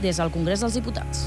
des del Congrés dels Diputats.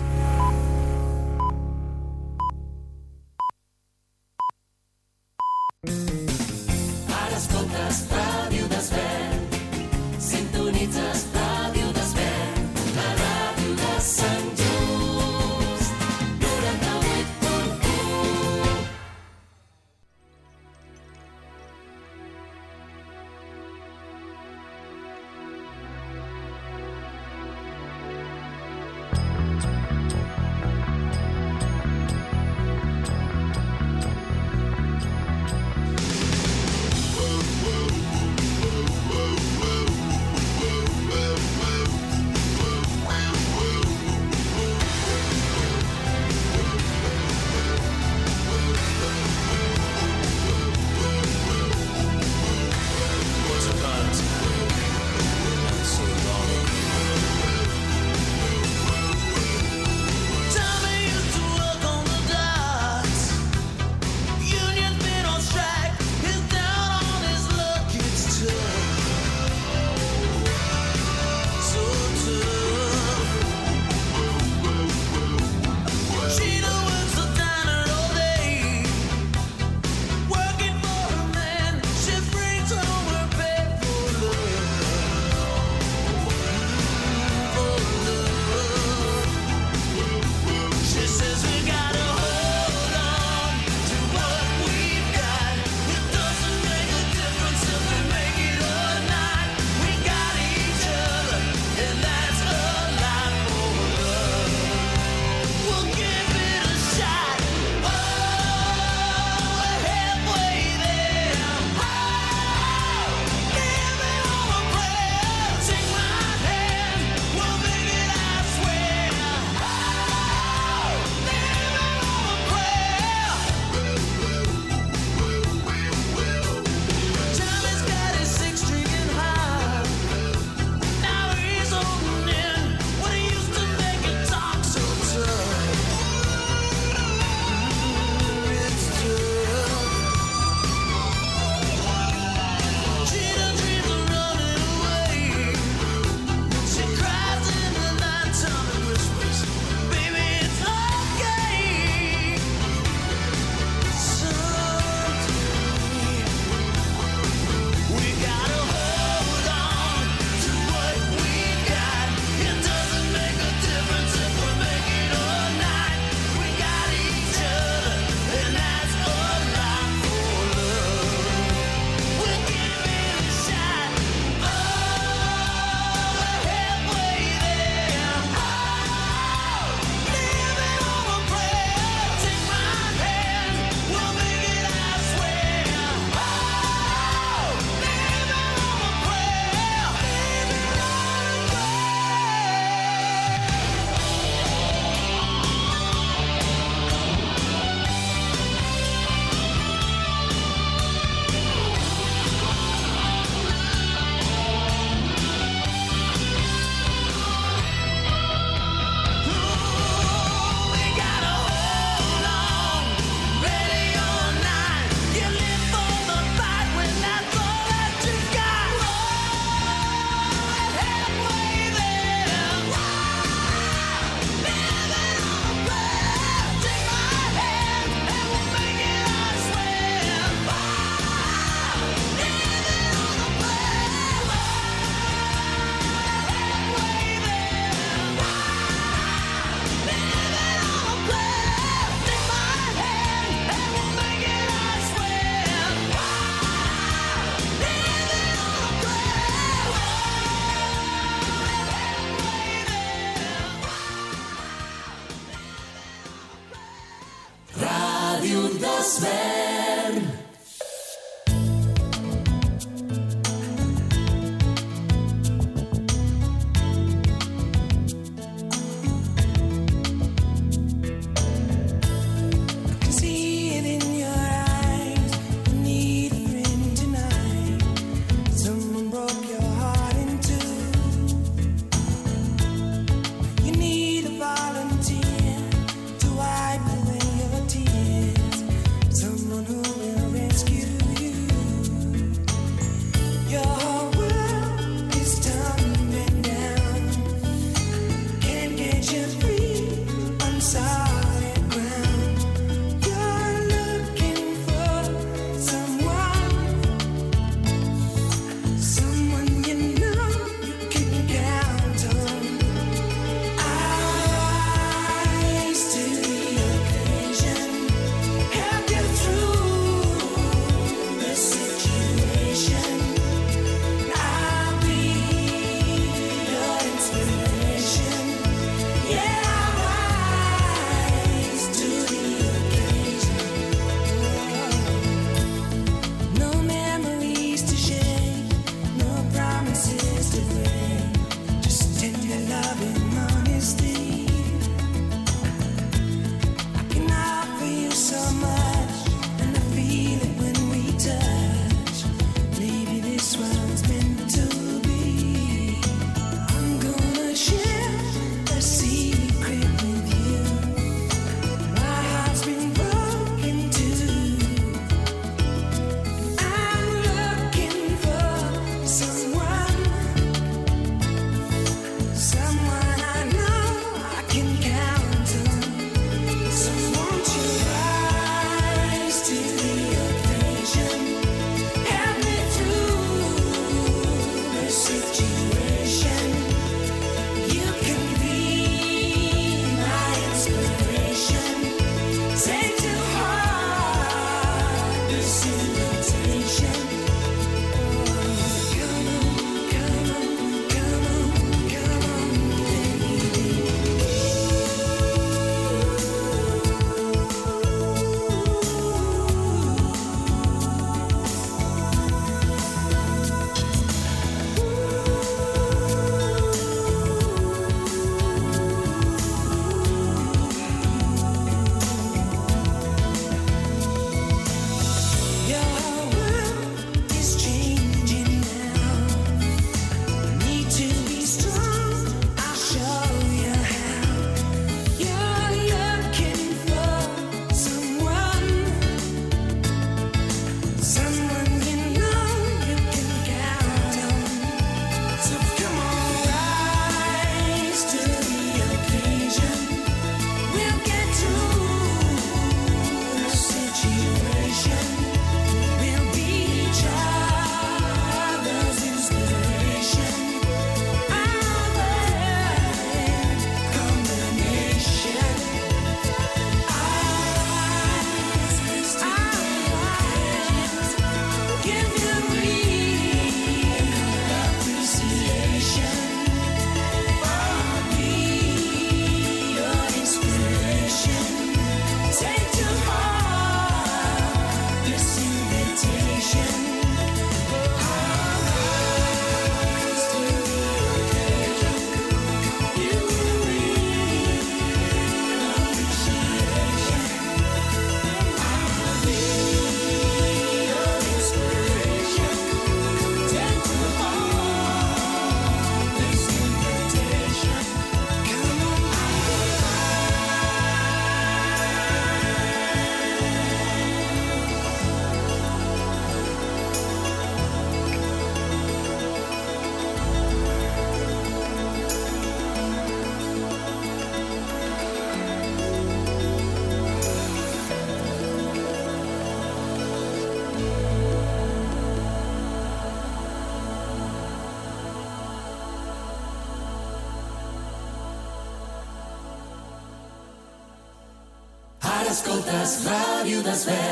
Ara escoltes Ràdio Desvern.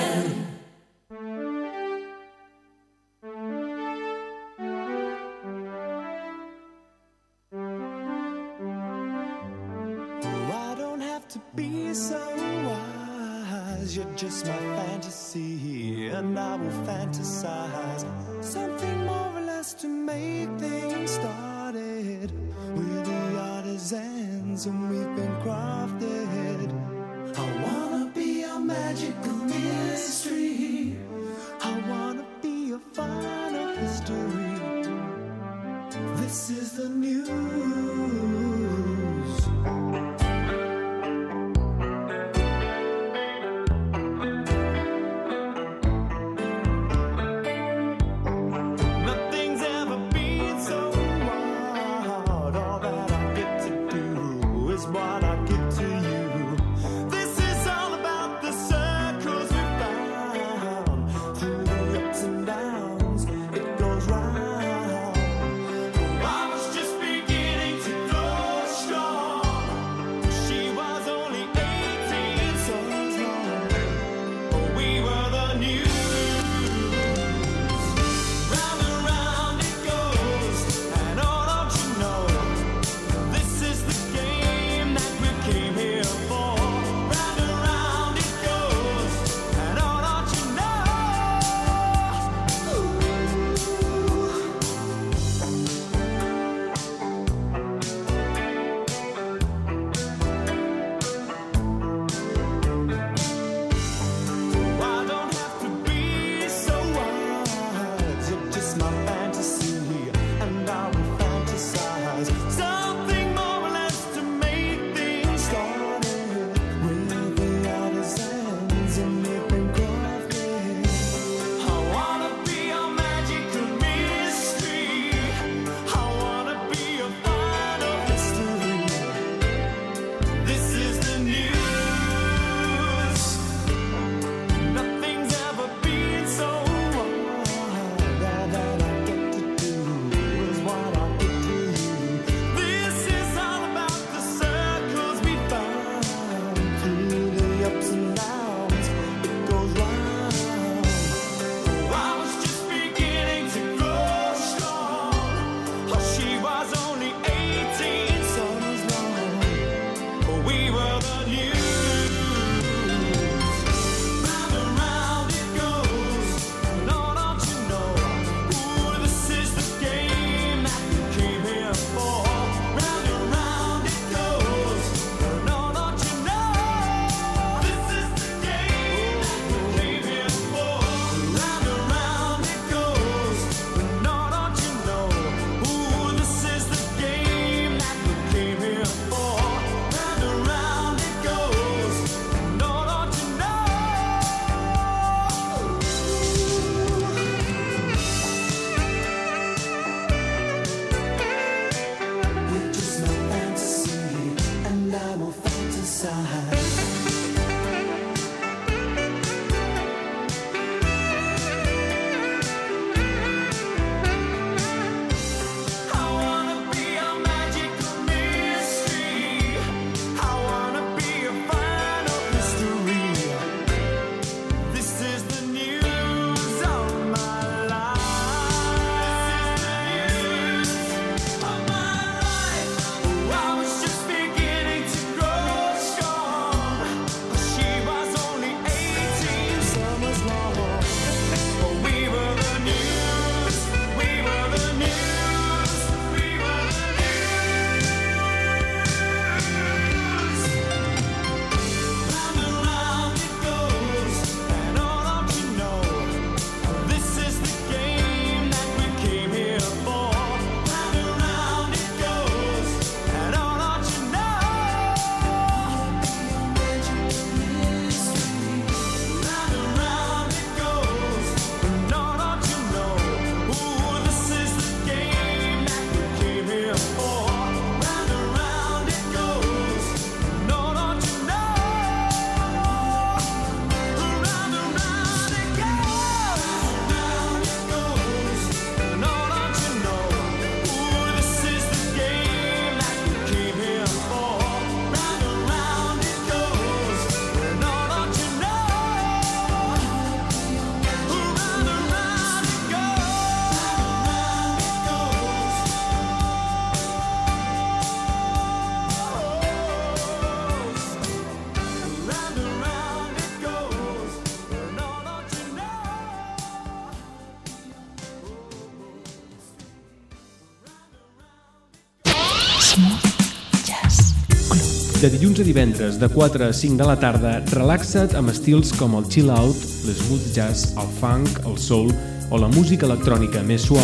Dilluns a divendres, de 4 a 5 de la tarda, relaxa't amb estils com el chill out, l'smooth jazz, el funk, el soul o la música electrònica més suau.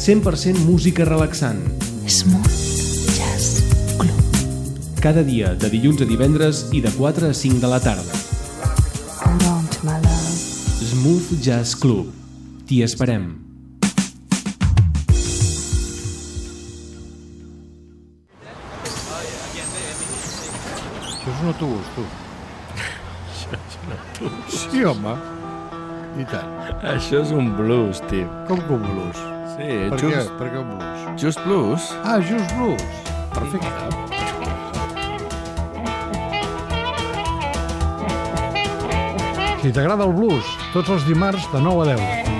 100% música relaxant. Smooth Jazz Club. Cada dia, de dilluns a divendres i de 4 a 5 de la tarda. Hold on to my love. Smooth Jazz Club. T'hi esperem. Això és un autobús, tu. Sí, home. I tant. Això és un blues, tio. Com que un blues? Sí, Per què? just, Per què un blues? just blues. Ah, just blues. Perfecte. Si t'agrada el blues, tots els dimarts de 9 a 10.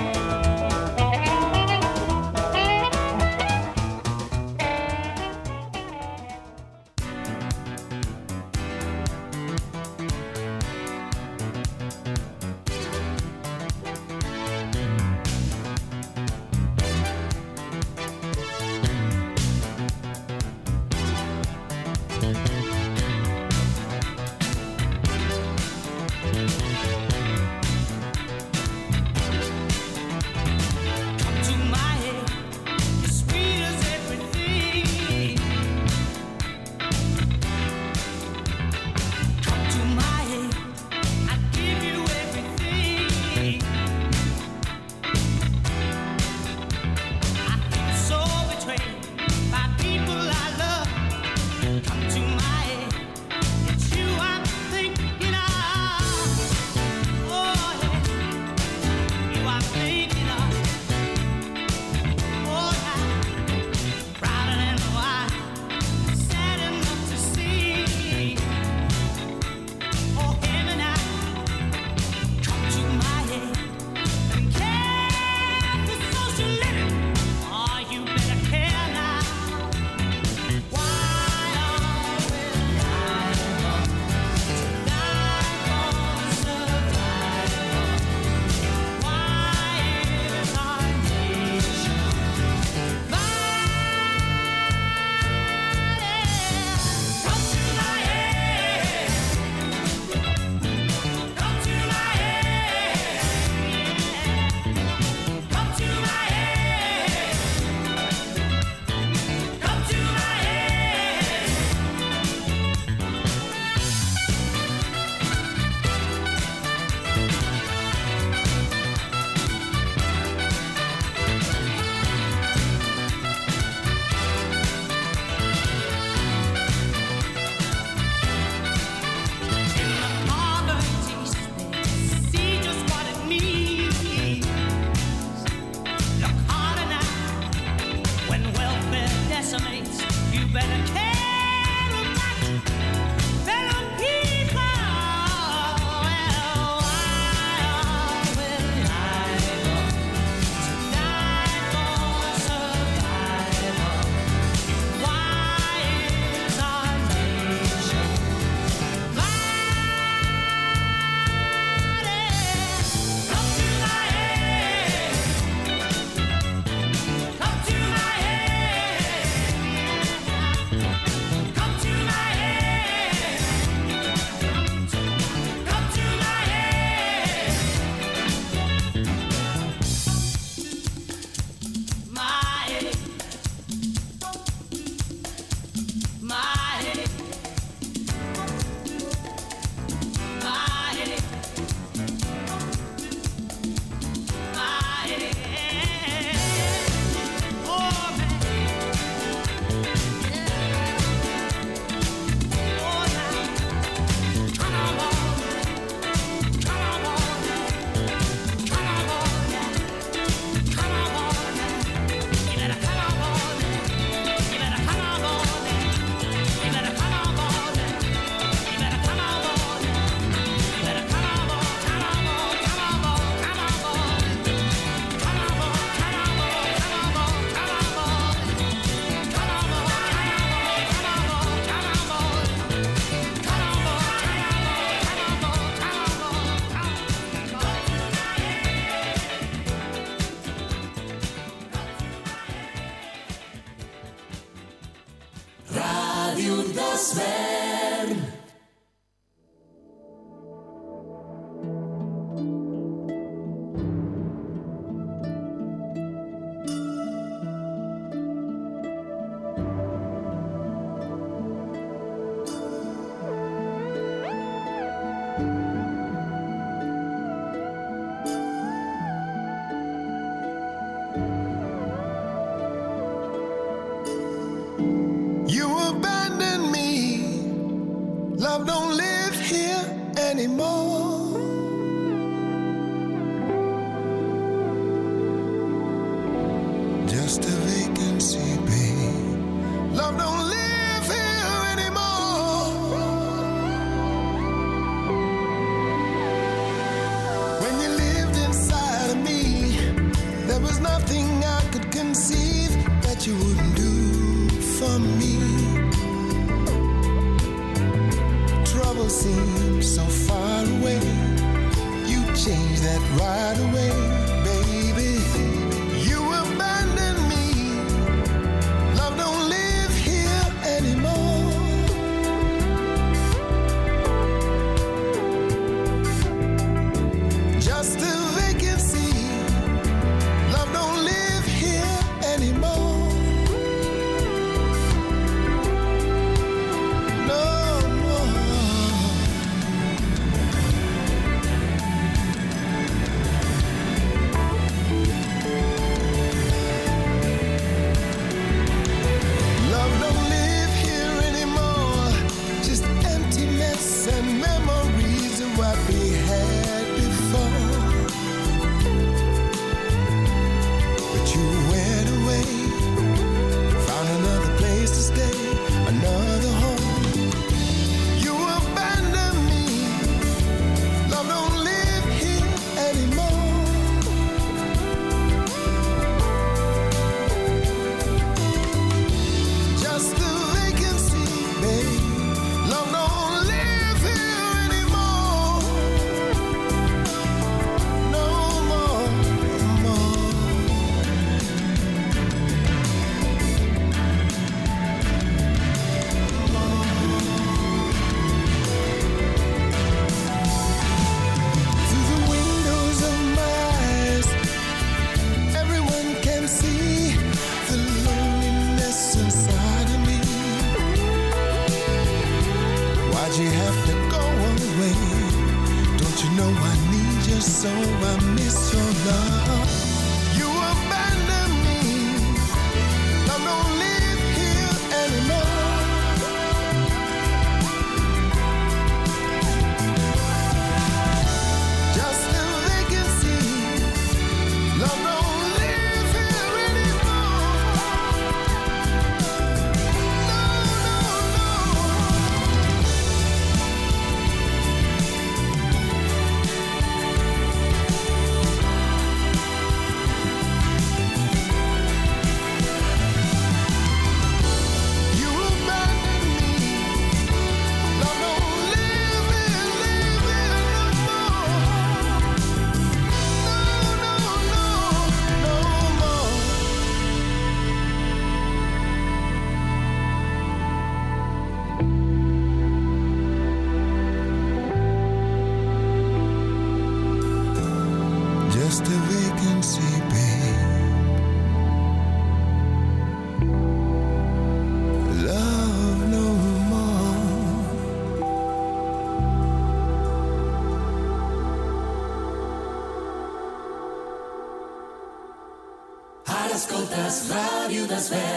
Ràdio Desvern.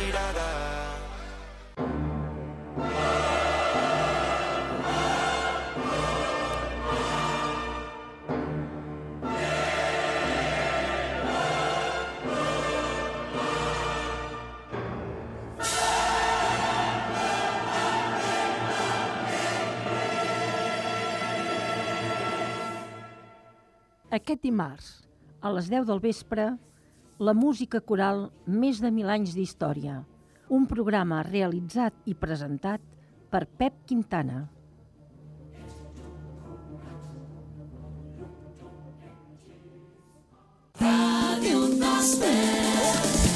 Aquest dimarts, a les 10 del vespre, la música coral Més de mil anys d'història, un programa realitzat i presentat per Pep Quintana. I'm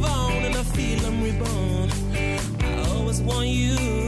live on and I feel I'm reborn. I always want you.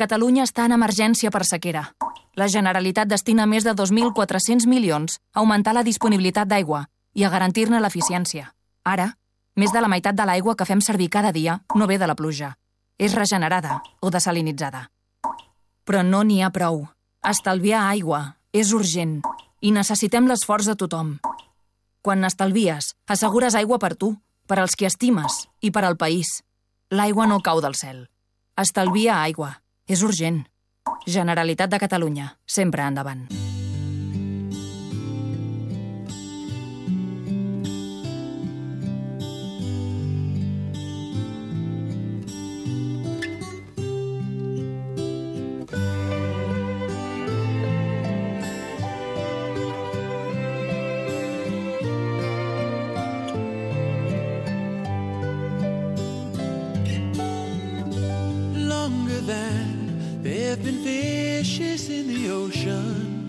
Catalunya està en emergència per sequera. La Generalitat destina més de 2.400 milions a augmentar la disponibilitat d'aigua i a garantir-ne l'eficiència. Ara, més de la meitat de l'aigua que fem servir cada dia no ve de la pluja. És regenerada o desalinitzada. Però no n'hi ha prou. Estalviar aigua és urgent i necessitem l'esforç de tothom. Quan n'estalvies, assegures aigua per tu, per als qui estimes i per al país. L'aigua no cau del cel. Estalvia aigua. És urgent. Generalitat de Catalunya. Sempre endavant. in the ocean,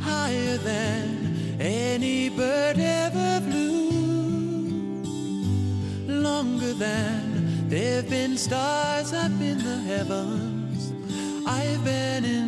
higher than any bird ever flew, longer than there've been stars up in the heavens. I've been in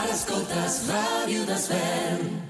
Ara escoltes Ràdio Desvern.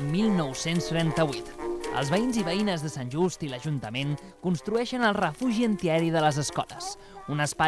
1938. Els veïns i veïnes de Sant Just i l'Ajuntament construeixen el refugi antiaeri de les Escoles, un espai